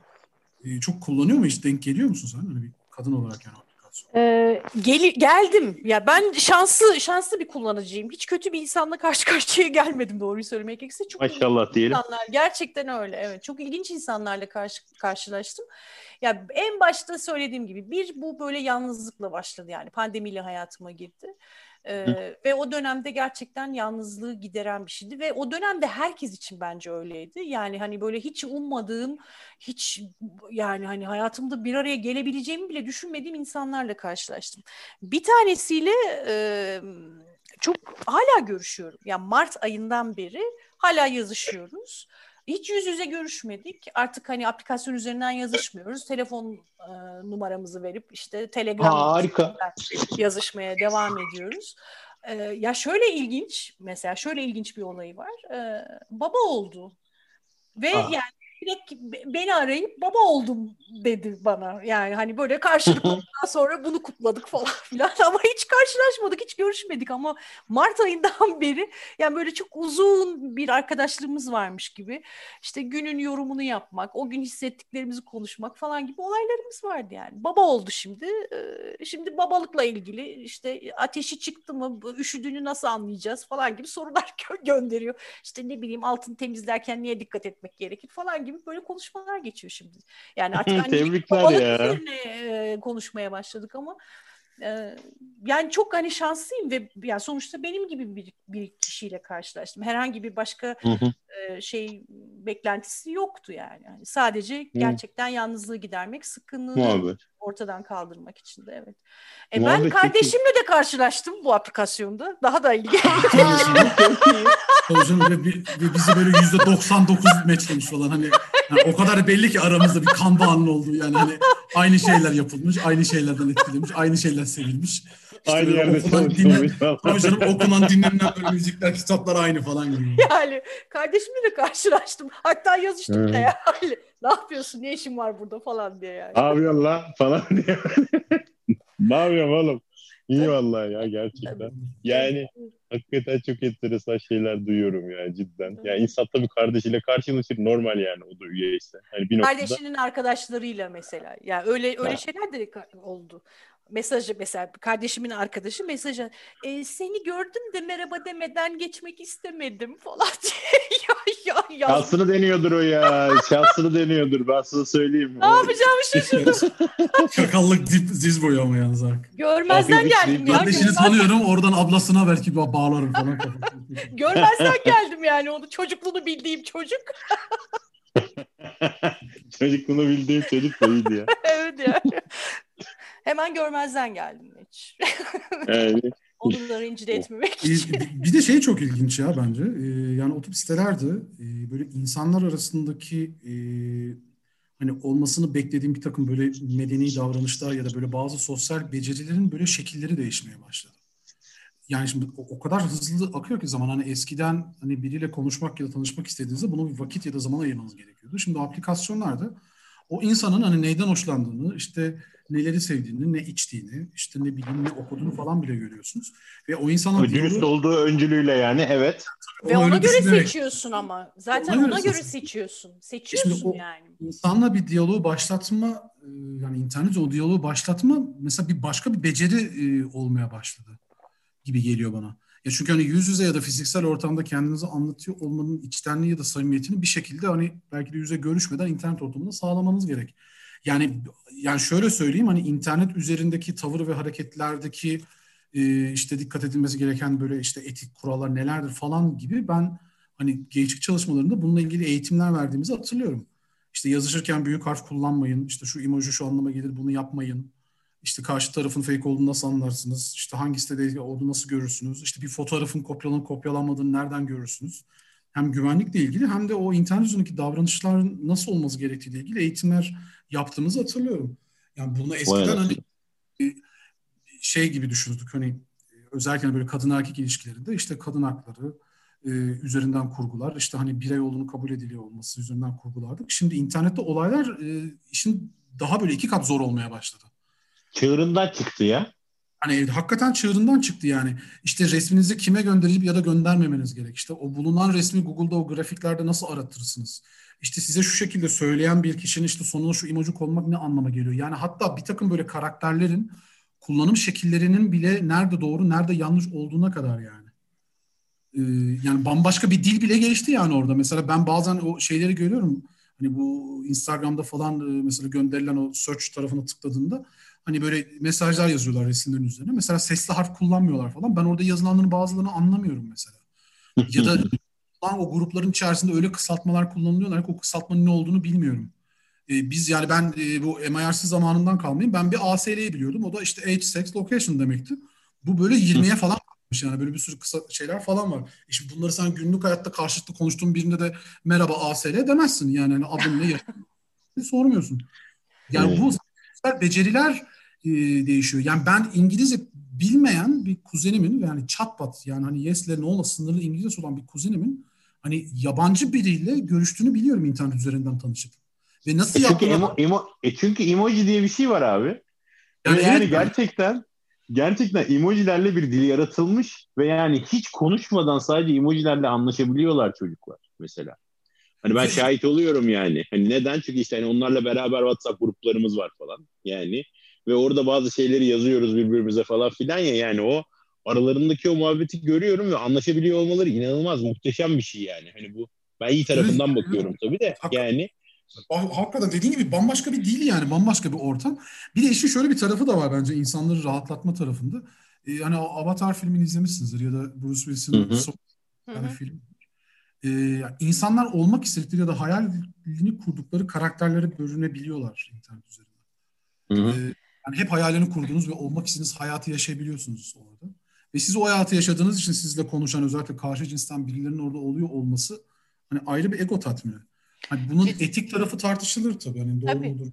e, çok kullanıyor mu hiç denk geliyor musun sen hani bir kadın olarak yani aplikasyon?
Ee, geli- geldim. Ya ben şanslı şanslı bir kullanıcıyım. Hiç kötü bir insanla karşı karşıya gelmedim doğruyu söylemek gerekirse. Çok
Maşallah diyelim.
insanlar gerçekten öyle. Evet, çok ilginç insanlarla karşı karşılaştım. Ya en başta söylediğim gibi bir bu böyle yalnızlıkla başladı yani pandemiyle hayatıma girdi. Ee, ve o dönemde gerçekten yalnızlığı gideren bir şeydi ve o dönemde herkes için bence öyleydi. Yani hani böyle hiç ummadığım, hiç yani hani hayatımda bir araya gelebileceğimi bile düşünmediğim insanlarla karşılaştım. Bir tanesiyle e, çok hala görüşüyorum. Yani Mart ayından beri hala yazışıyoruz. Hiç yüz yüze görüşmedik. Artık hani aplikasyon üzerinden yazışmıyoruz. Telefon e, numaramızı verip işte Telegram
Harika.
yazışmaya devam ediyoruz. E, ya şöyle ilginç, mesela şöyle ilginç bir olayı var. E, baba oldu. Ve
Ah.
yani direkt beni arayıp baba oldum dedi bana. Yani hani böyle karşılıklı sonra bunu kutladık falan [laughs] filan ama hiç karşılaşmadık, hiç görüşmedik ama Mart ayından [laughs] beri yani böyle çok uzun bir arkadaşlığımız varmış gibi. İşte günün yorumunu yapmak, o gün hissettiklerimizi konuşmak falan gibi olaylarımız vardı yani. Baba oldu şimdi. Şimdi babalıkla ilgili işte ateşi çıktı mı, üşüdüğünü nasıl anlayacağız falan gibi sorular [laughs] gönderiyor. İşte ne bileyim altını temizlerken niye dikkat etmek gerekir falan gibi böyle konuşmalar geçiyor şimdi. Yani [laughs] artık hani babalık ya. üzerine e, konuşmaya başladık ama yani çok hani şanslıyım ve yani sonuçta benim gibi bir, bir kişiyle karşılaştım. Herhangi bir başka e, şey beklentisi yoktu yani. yani sadece gerçekten yalnızlığı gidermek, sıkkınlığı ortadan kaldırmak için de evet. E ben kardeşimle de karşılaştım bu aplikasyonda. Daha da ilginç.
Tabii ve, ve bizi böyle yüzde 99 matchlemiş falan hani yani o kadar belli ki aramızda bir kan bağının olduğu yani hani aynı şeyler yapılmış, aynı şeylerden etkilenmiş, aynı şeyler sevilmiş.
İşte aynı yerde dinlen,
tabii canım okunan dinlenen böyle müzikler, kitaplar aynı falan gibi.
Yani kardeşimle de karşılaştım. Hatta yazıştık da yani. Ne yapıyorsun, ne işin var burada falan diye yani.
Ne yapıyorsun la falan diye. [laughs] ne yapıyorum oğlum? İyi vallahi ya gerçekten. Yani hakikaten çok enteresan şeyler duyuyorum ya cidden. Yani insan tabii kardeşiyle karşılaşır normal yani o da üyeyse. Hani
bir noktada... Kardeşinin arkadaşlarıyla mesela. Yani öyle öyle ha. şeyler de oldu mesajı mesela kardeşimin arkadaşı mesajı e, seni gördüm de merhaba demeden geçmek istemedim falan [laughs] ya ya ya.
Şansını deniyordur o ya. Şansını deniyordur ben sana söyleyeyim.
Ne yapacağımı şaşırdım. [laughs]
Çakallık dip, diz boyu ama yalnız
Görmezden geldim
ya. Kardeşini tanıyorum oradan ablasına belki bağlarım falan. [laughs]
Görmezden geldim yani onu çocukluğunu bildiğim çocuk.
Çocukluğunu bildiğim çocuk iyiydi ya.
evet ya. Hemen görmezden geldim hiç.
Evet.
Onu da rencide etmemek için.
Bir de şey çok ilginç ya bence. Ee, yani o tip sitelerde e, böyle insanlar arasındaki e, hani olmasını beklediğim bir takım böyle medeni davranışlar ya da böyle bazı sosyal becerilerin böyle şekilleri değişmeye başladı. Yani şimdi o, o kadar hızlı akıyor ki zaman hani eskiden hani biriyle konuşmak ya da tanışmak istediğinizde bunu bir vakit ya da zaman ayırmanız gerekiyordu. Şimdi aplikasyonlarda o insanın hani neyden hoşlandığını işte neleri sevdiğini, ne içtiğini, işte ne bileyim ne okuduğunu falan bile görüyorsunuz. Ve o insanın
dürüst diyaloğu... olduğu öncülüyle yani evet.
Ve ona, ona göre düşünerek... seçiyorsun ama. Zaten ona, ona göre, göre seçiyorsun. Seçiyorsun Şimdi yani.
İnsanla bir diyaloğu başlatma e, yani internet o diyaloğu başlatma mesela bir başka bir beceri e, olmaya başladı gibi geliyor bana. Ya çünkü hani yüz yüze ya da fiziksel ortamda kendinizi anlatıyor olmanın içtenliği ya da samimiyetini bir şekilde hani belki de yüze görüşmeden internet ortamında sağlamanız gerek. Yani yani şöyle söyleyeyim hani internet üzerindeki tavır ve hareketlerdeki e, işte dikkat edilmesi gereken böyle işte etik kurallar nelerdir falan gibi ben hani gençlik çalışmalarında bununla ilgili eğitimler verdiğimizi hatırlıyorum. İşte yazışırken büyük harf kullanmayın. İşte şu emoji şu anlama gelir bunu yapmayın. İşte karşı tarafın fake olduğunu nasıl anlarsınız? İşte hangi sitede olduğunu nasıl görürsünüz? İşte bir fotoğrafın kopyalanıp kopyalanmadığını nereden görürsünüz? Hem güvenlikle ilgili hem de o internet üzerindeki davranışların nasıl olması gerektiğiyle ilgili eğitimler yaptığımızı hatırlıyorum. Yani bunu eskiden hani e, şey gibi düşünürdük hani özellikle böyle kadın erkek ilişkilerinde işte kadın hakları e, üzerinden kurgular işte hani birey olduğunu kabul ediliyor olması üzerinden kurgulardık. Şimdi internette olaylar e, işin daha böyle iki kat zor olmaya başladı.
Çığırından çıktı ya.
Hani hakikaten çığırından çıktı yani. İşte resminizi kime gönderip ya da göndermemeniz gerek. İşte o bulunan resmi Google'da o grafiklerde nasıl aratırsınız? İşte size şu şekilde söyleyen bir kişinin işte sonuna şu emoji konmak ne anlama geliyor? Yani hatta bir takım böyle karakterlerin kullanım şekillerinin bile nerede doğru nerede yanlış olduğuna kadar yani. Ee, yani bambaşka bir dil bile gelişti yani orada. Mesela ben bazen o şeyleri görüyorum. Hani bu Instagram'da falan e, mesela gönderilen o search tarafına tıkladığında hani böyle mesajlar yazıyorlar resimlerin üzerine. Mesela sesli harf kullanmıyorlar falan. Ben orada yazılanların bazılarını anlamıyorum mesela. [laughs] Ya da o grupların içerisinde öyle kısaltmalar kullanılıyorlar ki o kısaltmanın ne olduğunu bilmiyorum. Ee, biz yani ben e, bu MIRC zamanından kalmayayım. Ben bir ASL'yi biliyordum. O da işte age, sex, location demekti. Bu böyle 20'ye falan kalmış yani böyle bir sürü kısa şeyler falan var. E şimdi bunları sen günlük hayatta karşılıklı konuştuğun birinde de merhaba ASL demezsin. Yani hani adın ne sormuyorsun. Yani bu beceriler e, değişiyor. Yani ben İngilizce bilmeyen bir kuzenimin yani çatpat yani hani yes'le ne ola sınırlı İngilizce olan bir kuzenimin hani yabancı biriyle görüştüğünü biliyorum internet üzerinden tanışıp. Ve nasıl
e çünkü, emo, emo, e çünkü emoji diye bir şey var abi. Yani, yani evet, gerçekten gerçekten emojilerle bir dil yaratılmış ve yani hiç konuşmadan sadece emojilerle anlaşabiliyorlar çocuklar mesela. Hani ben şahit oluyorum yani. Hani neden? Çünkü işte hani onlarla beraber WhatsApp gruplarımız var falan. Yani ve orada bazı şeyleri yazıyoruz birbirimize falan filan ya yani o aralarındaki o muhabbeti görüyorum ve anlaşabiliyor olmaları inanılmaz muhteşem bir şey yani. Hani bu ben iyi tarafından bakıyorum tabii de yani
Hakikaten dediğin gibi bambaşka bir dil yani bambaşka bir ortam. Bir de işin şöyle bir tarafı da var bence insanları rahatlatma tarafında. Ee, yani Avatar filmini izlemişsinizdir ya da Bruce Willis'in son yani film. Ee, insanlar olmak istedikleri ya da hayalini kurdukları karakterlere bölünebiliyorlar internet üzerinde. Hı hı. Ee, yani hep hayalini kurduğunuz ve olmak istediğiniz hayatı yaşayabiliyorsunuz orada. Ve siz o hayatı yaşadığınız için sizle konuşan özellikle karşı cinsten birilerinin orada oluyor olması hani ayrı bir ego tatmini. Hani bunun etik tarafı tartışılır tabii. Hani doğru tabii. mudur?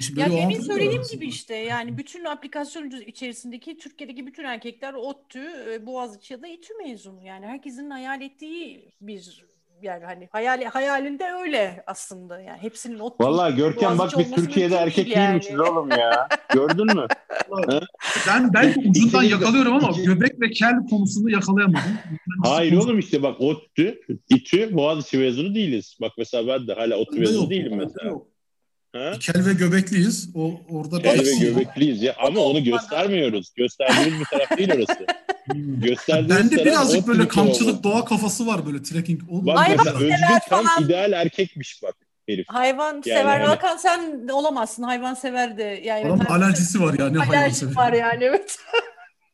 Şimdi ya demin söylediğim gibi işte yani bütün aplikasyon içerisindeki Türkiye'deki bütün erkekler ODTÜ, e, Boğaziçi ya da İTÜ mezunu. Yani herkesin hayal ettiği bir yani hani hayal hayalinde öyle aslında yani hepsinin o
Vallahi Görkem bak biz Türkiye'de erkek yani. değilmişiz oğlum ya. [laughs] Gördün mü?
ben belki ucundan yakalıyorum ama göbek ve kel konusunda yakalayamadım.
Hayır oğlum işte bak ODTÜ, İTÜ, Boğaziçi mezunu değiliz. Bak mesela ben de hala ODTÜ mezunu değilim mesela. Yok.
Ha? Kel ve göbekliyiz. O orada
Kel ve göbekliyiz ya ama onu göstermiyoruz. Gösterdiğimiz bir taraf değil orası. [laughs]
Gösterdiğimiz Bende birazcık böyle kamçılık doğa kafası var böyle trekking.
O bak mesela Özgün tam falan. ideal erkekmiş bak herif.
Hayvan yani sever. Hani... Hakan sen olamazsın. Hayvan sever de. Yani
Adam alerjisi var yani.
Alerjisi var yani evet.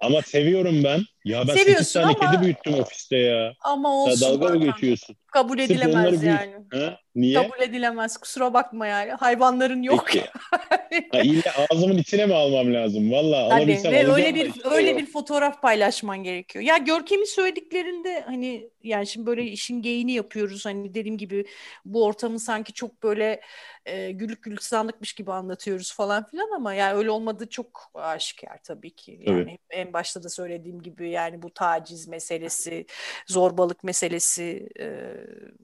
Ama seviyorum ben. Ya ben Seviyorsun 8 tane ama... kedi büyüttüm ofiste ya.
Ama olsun.
Ya dalga mı geçiyorsun?
Kabul edilemez yani.
Ha? Niye?
Kabul edilemez. Kusura bakma yani. Hayvanların yok.
Peki. [laughs] ha, illa ağzımın içine mi almam lazım? Valla alabilsem
ve öyle bir işte öyle yok. bir fotoğraf paylaşman gerekiyor. Ya Görkem'in söylediklerinde hani yani şimdi böyle işin geyini yapıyoruz. Hani dediğim gibi bu ortamı sanki çok böyle e, güllük gülistanlıkmış gibi anlatıyoruz falan filan ama yani öyle olmadığı çok aşikar tabii ki. Yani evet. en başta da söylediğim gibi yani bu taciz meselesi, zorbalık meselesi e,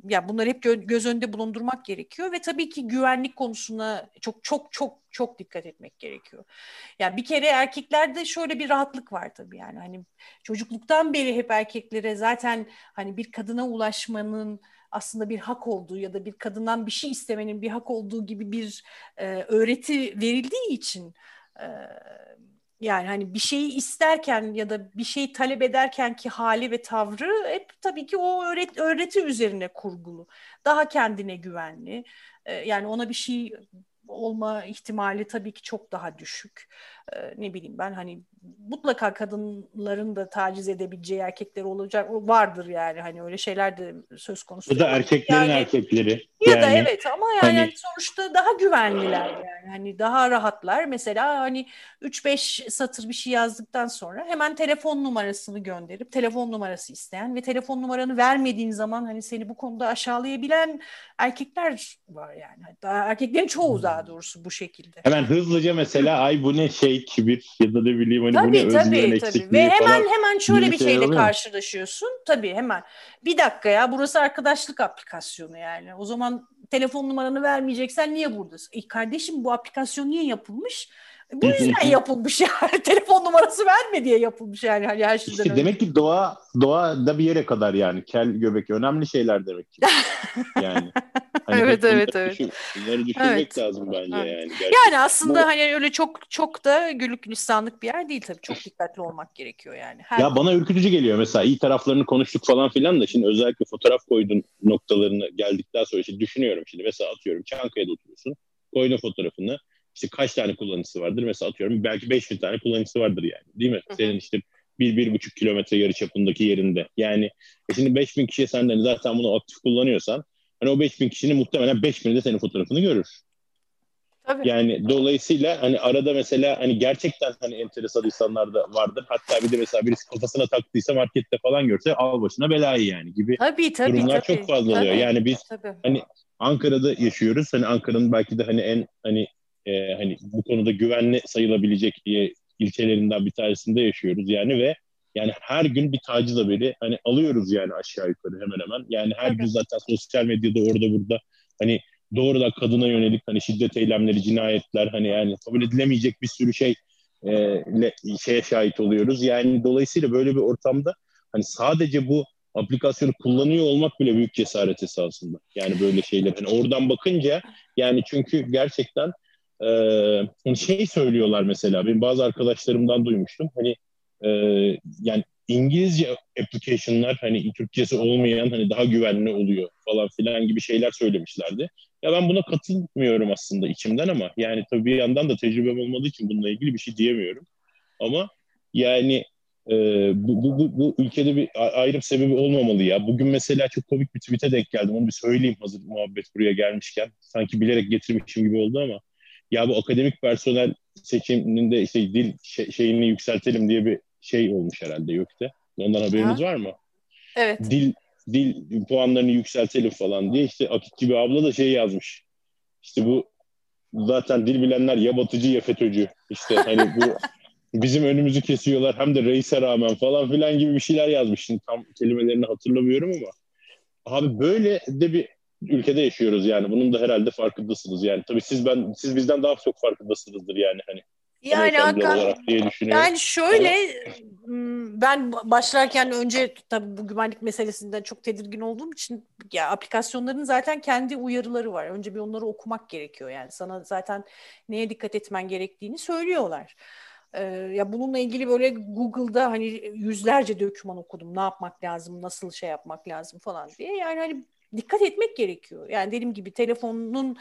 yani bunları hep gö- göz önünde bulundurmak gerekiyor ve tabii ki güvenlik konusuna çok çok çok çok dikkat etmek gerekiyor. Yani bir kere erkeklerde şöyle bir rahatlık var tabii yani hani çocukluktan beri hep erkeklere zaten hani bir kadına ulaşmanın aslında bir hak olduğu ya da bir kadından bir şey istemenin bir hak olduğu gibi bir e, öğreti verildiği için e, yani hani bir şeyi isterken ya da bir şeyi talep ederken ki hali ve tavrı hep tabii ki o öğret öğreti üzerine kurgulu. Daha kendine güvenli. Yani ona bir şey olma ihtimali tabii ki çok daha düşük. Ee, ne bileyim ben hani mutlaka kadınların da taciz edebileceği erkekler olacak vardır yani hani öyle şeyler de söz konusu.
Ya da erkeklerin yani, erkekleri.
Ya yani, da evet ama yani hani, sonuçta daha güvenliler yani hani daha rahatlar. Mesela hani 3-5 satır bir şey yazdıktan sonra hemen telefon numarasını gönderip telefon numarası isteyen ve telefon numaranı vermediğin zaman hani seni bu konuda aşağılayabilen erkekler var yani. Daha erkeklerin çoğu daha doğrusu bu şekilde.
Hemen hızlıca mesela ay bu ne şey kibir ya da ne bileyim hani tabii, bu ne tabii, tabii.
Ve hemen hemen şöyle bir şeyle şey karşılaşıyorsun. Tabii hemen. Bir dakika ya burası arkadaşlık aplikasyonu yani. O zaman telefon numaranı vermeyeceksen niye buradasın? E kardeşim bu aplikasyon niye yapılmış? Bu yüzden yapılmış yani. [laughs] Telefon numarası verme diye yapılmış yani hani her şeyden
işte önce. Demek ki doğa doğa da bir yere kadar yani. Kel göbek önemli şeyler demek ki. [laughs] Yani.
Hani evet evet evet. Düşün,
bunları düşünmek evet. lazım bence evet. yani.
Gerçekten. Yani aslında Bu... hani öyle çok çok da güllük gülistanlık bir yer değil tabii. Çok dikkatli olmak gerekiyor yani.
Her ya bana ürkütücü geliyor mesela iyi taraflarını konuştuk falan filan da şimdi özellikle fotoğraf koydun noktalarını geldikten sonra işte düşünüyorum şimdi mesela atıyorum Çankaya'da oturuyorsun koydun fotoğrafını işte kaç tane kullanıcısı vardır? Mesela atıyorum belki 5000 tane kullanıcısı vardır yani. Değil mi? Hı hı. Senin işte bir, bir buçuk kilometre yarı çapındaki yerinde. Yani e şimdi 5000 kişiye senden zaten bunu aktif kullanıyorsan hani o 5000 kişinin muhtemelen 5000'i de senin fotoğrafını görür. Tabii. Yani dolayısıyla hani arada mesela hani gerçekten hani enteresan insanlar da vardır. Hatta bir de mesela birisi kafasına taktıysa markette falan görse al başına belayı yani gibi
tabii, tabii,
durumlar
tabii,
çok fazla tabii, oluyor. Yani biz tabii. hani Ankara'da yaşıyoruz. Hani Ankara'nın belki de hani en hani e, hani bu konuda güvenli sayılabilecek diye ilçelerinden bir tanesinde yaşıyoruz yani ve Yani her gün bir taciz haberi hani alıyoruz yani aşağı yukarı hemen hemen. Yani her gün zaten sosyal medyada orada burada hani doğrudan kadına yönelik hani şiddet eylemleri, cinayetler hani yani kabul edilemeyecek bir sürü şey e, le, şeye şahit oluyoruz. Yani dolayısıyla böyle bir ortamda hani sadece bu aplikasyonu kullanıyor olmak bile büyük cesaret esasında. Yani böyle şeyler. Hani oradan bakınca yani çünkü gerçekten e, hani şey söylüyorlar mesela. Benim bazı arkadaşlarımdan duymuştum. Hani e, yani İngilizce application'lar hani Türkçesi olmayan hani daha güvenli oluyor falan filan gibi şeyler söylemişlerdi. Ya ben buna katılmıyorum aslında içimden ama yani tabii bir yandan da tecrübem olmadığı için bununla ilgili bir şey diyemiyorum. Ama yani e, bu, bu, bu, bu ülkede bir ayrım sebebi olmamalı ya. Bugün mesela çok komik bir tweet'e denk geldim. Onu bir söyleyeyim hazır muhabbet buraya gelmişken. Sanki bilerek getirmişim gibi oldu ama ya bu akademik personel seçiminde işte dil şey, şeyini yükseltelim diye bir şey olmuş herhalde YÖK'te. Ondan haberiniz ha. var mı?
Evet.
Dil dil puanlarını yükseltelim falan diye işte Akik gibi abla da şey yazmış. İşte bu zaten dil bilenler ya batıcı ya FETÖ'cü. İşte hani bu [laughs] bizim önümüzü kesiyorlar hem de reise rağmen falan filan gibi bir şeyler yazmış. Şimdi tam kelimelerini hatırlamıyorum ama abi böyle de bir ülkede yaşıyoruz yani. Bunun da herhalde farkındasınız yani. Tabii siz ben siz bizden daha çok farkındasınızdır yani hani.
Yani Hakan, yani şöyle Ama... ben başlarken önce tabii bu güvenlik meselesinden çok tedirgin olduğum için ya aplikasyonların zaten kendi uyarıları var. Önce bir onları okumak gerekiyor yani. Sana zaten neye dikkat etmen gerektiğini söylüyorlar. Ee, ya bununla ilgili böyle Google'da hani yüzlerce döküman okudum. Ne yapmak lazım, nasıl şey yapmak lazım falan diye. Yani hani dikkat etmek gerekiyor. Yani dediğim gibi telefonun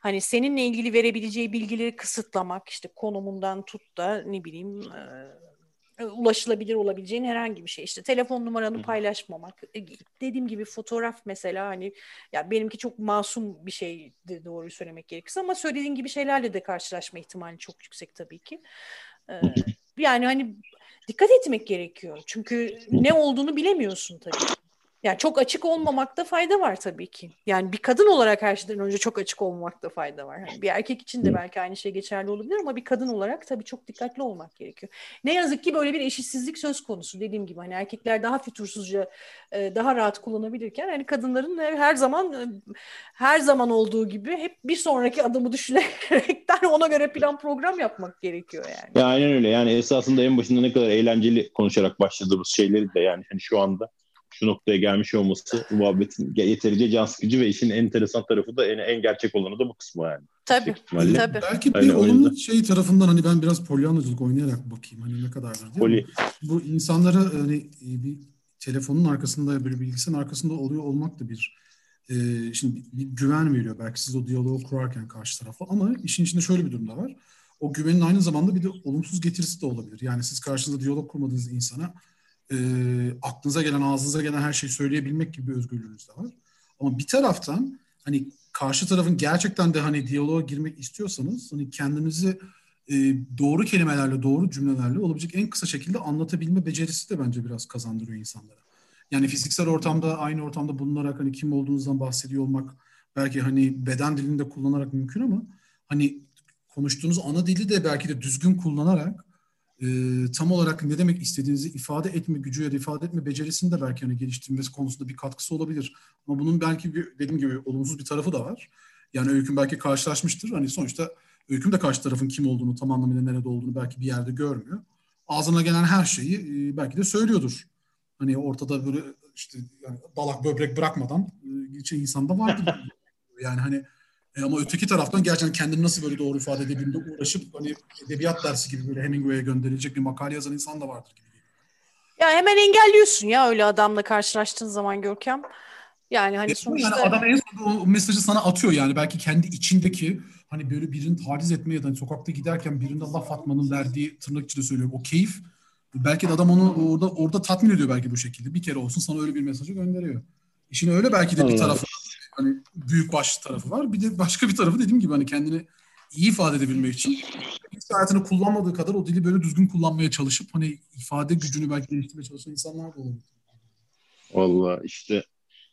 hani seninle ilgili verebileceği bilgileri kısıtlamak işte konumundan tut da ne bileyim e, ulaşılabilir olabileceğin herhangi bir şey. İşte telefon numaranı paylaşmamak. E, dediğim gibi fotoğraf mesela hani ya benimki çok masum bir şey doğruyu söylemek gerekirse ama söylediğin gibi şeylerle de karşılaşma ihtimali çok yüksek tabii ki. Ee, yani hani dikkat etmek gerekiyor. Çünkü ne olduğunu bilemiyorsun tabii. Yani çok açık olmamakta fayda var tabii ki. Yani bir kadın olarak her şeyden önce çok açık olmamakta fayda var. Yani bir erkek için de belki aynı şey geçerli olabilir ama bir kadın olarak tabii çok dikkatli olmak gerekiyor. Ne yazık ki böyle bir eşitsizlik söz konusu dediğim gibi. Hani erkekler daha fütursuzca, e, daha rahat kullanabilirken hani kadınların her zaman e, her zaman olduğu gibi hep bir sonraki adımı düşünerekten ona göre plan program yapmak gerekiyor yani.
Ya aynen öyle. Yani esasında en başında ne kadar eğlenceli konuşarak başladığımız şeyleri de yani hani şu anda şu noktaya gelmiş olması bu muhabbetin yeterince can sıkıcı ve işin enteresan tarafı da en, en gerçek olanı da bu kısmı yani.
Tabii. tabii.
Belki bir olumlu şey tarafından hani ben biraz polyanacılık oynayarak bakayım hani ne kadar var Poli. Bu insanlara hani e, bir telefonun arkasında böyle bilgisayarın arkasında oluyor olmak da bir e, şimdi bir, bir güven veriyor belki siz o diyaloğu kurarken karşı tarafa ama işin içinde şöyle bir durum da var. O güvenin aynı zamanda bir de olumsuz getirisi de olabilir. Yani siz karşınızda diyalog kurmadığınız insana e, aklınıza gelen, ağzınıza gelen her şeyi söyleyebilmek gibi bir özgürlüğünüz de var. Ama bir taraftan hani karşı tarafın gerçekten de hani diyaloğa girmek istiyorsanız hani kendinizi e, doğru kelimelerle, doğru cümlelerle olabilecek en kısa şekilde anlatabilme becerisi de bence biraz kazandırıyor insanlara. Yani fiziksel ortamda, aynı ortamda bulunarak hani kim olduğunuzdan bahsediyor olmak belki hani beden dilini de kullanarak mümkün ama hani konuştuğunuz ana dili de belki de düzgün kullanarak e, tam olarak ne demek istediğinizi ifade etme gücü ya da ifade etme becerisini de belki hani geliştirmesi konusunda bir katkısı olabilir. Ama bunun belki bir, dediğim gibi olumsuz bir tarafı da var. Yani Öyküm belki karşılaşmıştır. Hani sonuçta Öyküm de karşı tarafın kim olduğunu, tam anlamıyla nerede olduğunu belki bir yerde görmüyor. Ağzına gelen her şeyi e, belki de söylüyordur. Hani ortada böyle işte yani dalak böbrek bırakmadan e, insan da vardır. [laughs] yani hani e ama öteki taraftan gerçekten kendini nasıl böyle doğru ifade edebildiğinde uğraşıp hani edebiyat dersi gibi böyle Hemingway'e gönderilecek bir makale yazan insan da vardır gibi.
Ya hemen engelliyorsun ya öyle adamla karşılaştığın zaman Görkem. Yani hani sonuçta...
Yani adam en son o mesajı sana atıyor yani belki kendi içindeki hani böyle birini taciz etmeye ya da hani sokakta giderken birinde laf atmanın verdiği tırnak içinde söylüyorum o keyif belki de adam onu orada orada tatmin ediyor belki bu şekilde. Bir kere olsun sana öyle bir mesajı gönderiyor. İşin öyle belki de bir tarafı hani büyük baş tarafı var. Bir de başka bir tarafı dediğim gibi hani kendini iyi ifade edebilmek için hiç hayatını kullanmadığı kadar o dili böyle düzgün kullanmaya çalışıp hani ifade gücünü belki geliştirmeye çalışan insanlar da olabilir.
Valla işte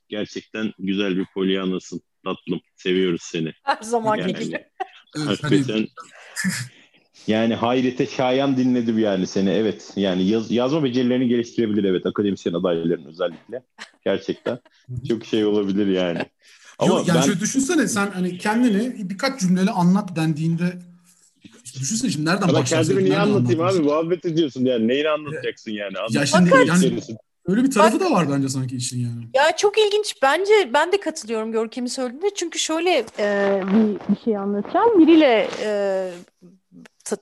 gerçekten güzel bir polyanasın tatlım. Seviyoruz seni.
Her zaman yani, gibi.
Evet, hakikaten... hani, [laughs]
Yani hayrete şayan dinledim yani seni. Evet yani yaz, yazma becerilerini geliştirebilir evet akademisyen adayların özellikle. Gerçekten [laughs] çok şey olabilir yani.
Ama Yok, yani ben... şöyle düşünsene sen hani kendini birkaç cümleyle anlat dendiğinde düşünsene şimdi nereden başlarsın?
Kendimi niye anlatayım abi? Muhabbet ediyorsun yani. Neyini anlatacaksın yani? Anlat. Ya şimdi
yani, öyle bir tarafı Bak, da var bence sanki işin yani.
Ya çok ilginç. Bence ben de katılıyorum Görkem'in söylediğinde. Çünkü şöyle e, bir, bir şey anlatacağım. Biriyle e,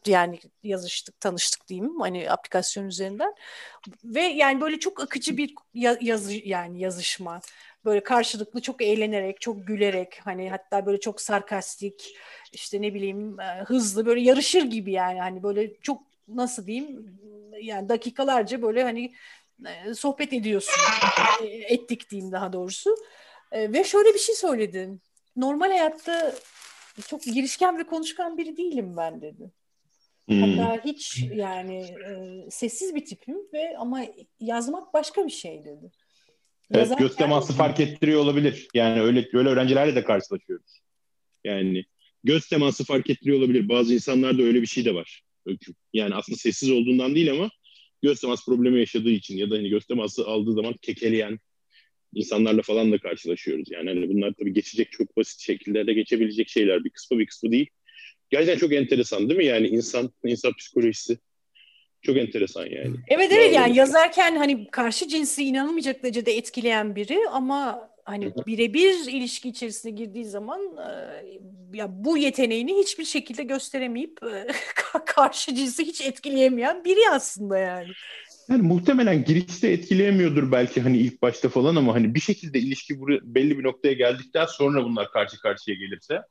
yani yazıştık, tanıştık diyeyim hani aplikasyon üzerinden. Ve yani böyle çok akıcı bir yazı yani yazışma. Böyle karşılıklı çok eğlenerek, çok gülerek hani hatta böyle çok sarkastik işte ne bileyim hızlı böyle yarışır gibi yani hani böyle çok nasıl diyeyim yani dakikalarca böyle hani sohbet ediyorsun. Ettik diyeyim daha doğrusu. Ve şöyle bir şey söyledim. Normal hayatta çok girişken ve konuşkan biri değilim ben dedi. Hmm. Hatta hiç yani e, sessiz bir tipim ve ama yazmak başka bir şey dedi.
Evet, Yazarken... göz teması fark ettiriyor olabilir. Yani öyle öyle öğrencilerle de karşılaşıyoruz. Yani göz teması fark ettiriyor olabilir. Bazı insanlarda öyle bir şey de var. Yani aslında sessiz olduğundan değil ama göz teması problemi yaşadığı için ya da hani göz teması aldığı zaman kekeleyen insanlarla falan da karşılaşıyoruz. Yani hani bunlar tabii geçecek çok basit şekillerde geçebilecek şeyler. Bir kısmı bir kısmı değil. Gerçekten çok enteresan değil mi? Yani insan insan psikolojisi çok enteresan yani.
Evet evet yani yazarken hani karşı cinsi inanılmayacak derecede etkileyen biri ama hani birebir ilişki içerisine girdiği zaman ya bu yeteneğini hiçbir şekilde gösteremeyip [laughs] karşı cinsi hiç etkileyemeyen biri aslında yani.
Yani muhtemelen girişte etkileyemiyordur belki hani ilk başta falan ama hani bir şekilde ilişki belli bir noktaya geldikten sonra bunlar karşı karşıya gelirse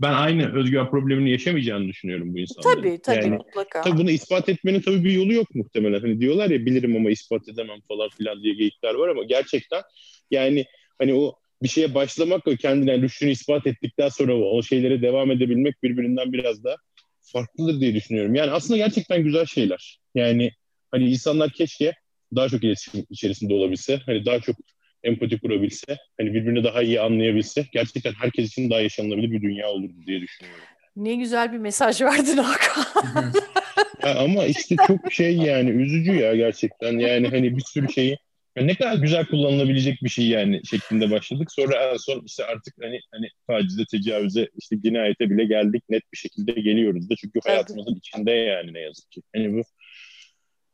ben aynı özgüven problemini yaşamayacağını düşünüyorum bu insanların.
Tabii tabii yani, mutlaka.
Tabii bunu ispat etmenin tabii bir yolu yok muhtemelen. Hani diyorlar ya bilirim ama ispat edemem falan filan diye geyikler var ama gerçekten yani hani o bir şeye başlamak ve kendine rüştünü ispat ettikten sonra o şeylere devam edebilmek birbirinden biraz da farklıdır diye düşünüyorum. Yani aslında gerçekten güzel şeyler. Yani hani insanlar keşke daha çok iletişim içerisinde olabilse, hani daha çok empati kurabilse, hani birbirini daha iyi anlayabilse gerçekten herkes için daha yaşanılabilir bir dünya olurdu diye düşünüyorum.
Ne güzel bir mesaj verdin Hakan.
ya ama işte çok şey yani üzücü ya gerçekten. Yani hani bir sürü şeyi ne kadar güzel kullanılabilecek bir şey yani şeklinde başladık. Sonra en son işte artık hani hani tacize, tecavüze, işte cinayete bile geldik. Net bir şekilde geliyoruz da çünkü hayatımızın içinde yani ne yazık ki. Hani bu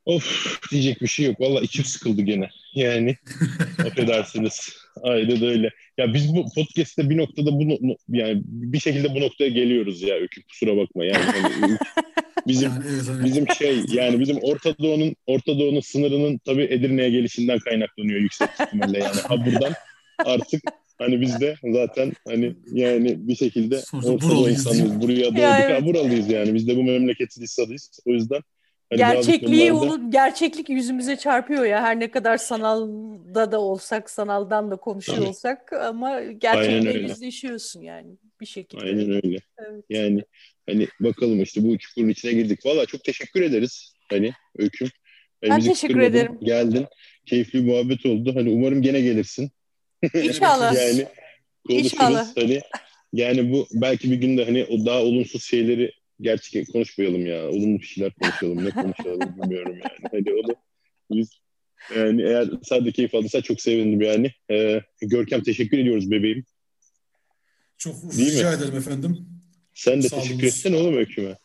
Of diyecek bir şey yok. Valla içim sıkıldı gene. Yani [laughs] affedersiniz. Aynen öyle. Ya biz bu podcast'te bir noktada bunu yani bir şekilde bu noktaya geliyoruz ya Öykü kusura bakma yani. Hani, [laughs] bizim yani, evet, evet. bizim şey yani bizim Orta Doğu'nun Orta Doğu'nun sınırının tabii Edirne'ye gelişinden kaynaklanıyor yüksek ihtimalle yani. Ha buradan artık hani biz de zaten hani yani bir şekilde Orta Doğu insanıyız. Buraya doğduk. Ya, evet. ha, buralıyız yani. Biz de bu memleketin insanıyız. O yüzden
Hani Gerçekliği konularda... onu gerçeklik yüzümüze çarpıyor ya her ne kadar sanalda da olsak sanaldan da konuşuyor olsak ama gerçekle yüzleşiyorsun yani bir şekilde.
Aynen öyle. Evet. Yani hani bakalım işte bu çukurun içine girdik. Valla çok teşekkür ederiz hani Öyküm.
Hani ben teşekkür ederim.
Geldin. Keyifli muhabbet oldu. Hani umarım gene gelirsin.
İnşallah. [laughs]
yani konuşuruz. İnşallah. Hani yani bu belki bir günde hani o daha olumsuz şeyleri gerçek konuşmayalım ya. Olumlu bir şeyler konuşalım. Ne konuşalım bilmiyorum yani. Hani onu biz yani eğer sen de keyif aldıysan çok sevindim yani. Ee, Görkem teşekkür ediyoruz bebeğim.
Çok Değil rica mi? ederim efendim.
Sen de Sağ teşekkür etsen oğlum Öyküm'e.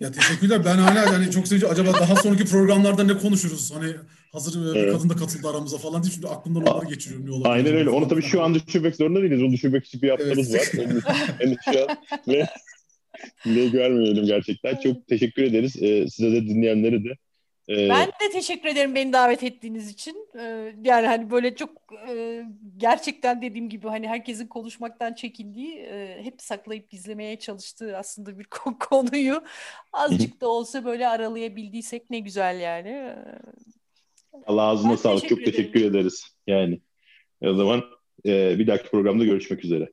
ya teşekkürler. Ben hala yani çok sevinci. Acaba daha sonraki programlarda ne konuşuruz? Hani hazır evet. bir kadın da katıldı aramıza falan diye. Şimdi aklımdan onları geçiriyorum. Ne olabilir
Aynen öyle. Onu tabii şu an düşünmek zorunda değiliz. Onu düşünmek için bir haftamız evet. var. An [laughs] ve ne görmeyelim gerçekten. Çok teşekkür ederiz. Ee, size de dinleyenlere de.
Ee, ben de teşekkür ederim beni davet ettiğiniz için. Ee, yani hani böyle çok e, gerçekten dediğim gibi hani herkesin konuşmaktan çekindiği, e, hep saklayıp gizlemeye çalıştığı aslında bir [laughs] konuyu azıcık da olsa böyle aralayabildiysek ne güzel yani. Ee,
Allah ağzına sağlık. Çok teşekkür ederiz. Yani o zaman e, bir dahaki programda görüşmek üzere.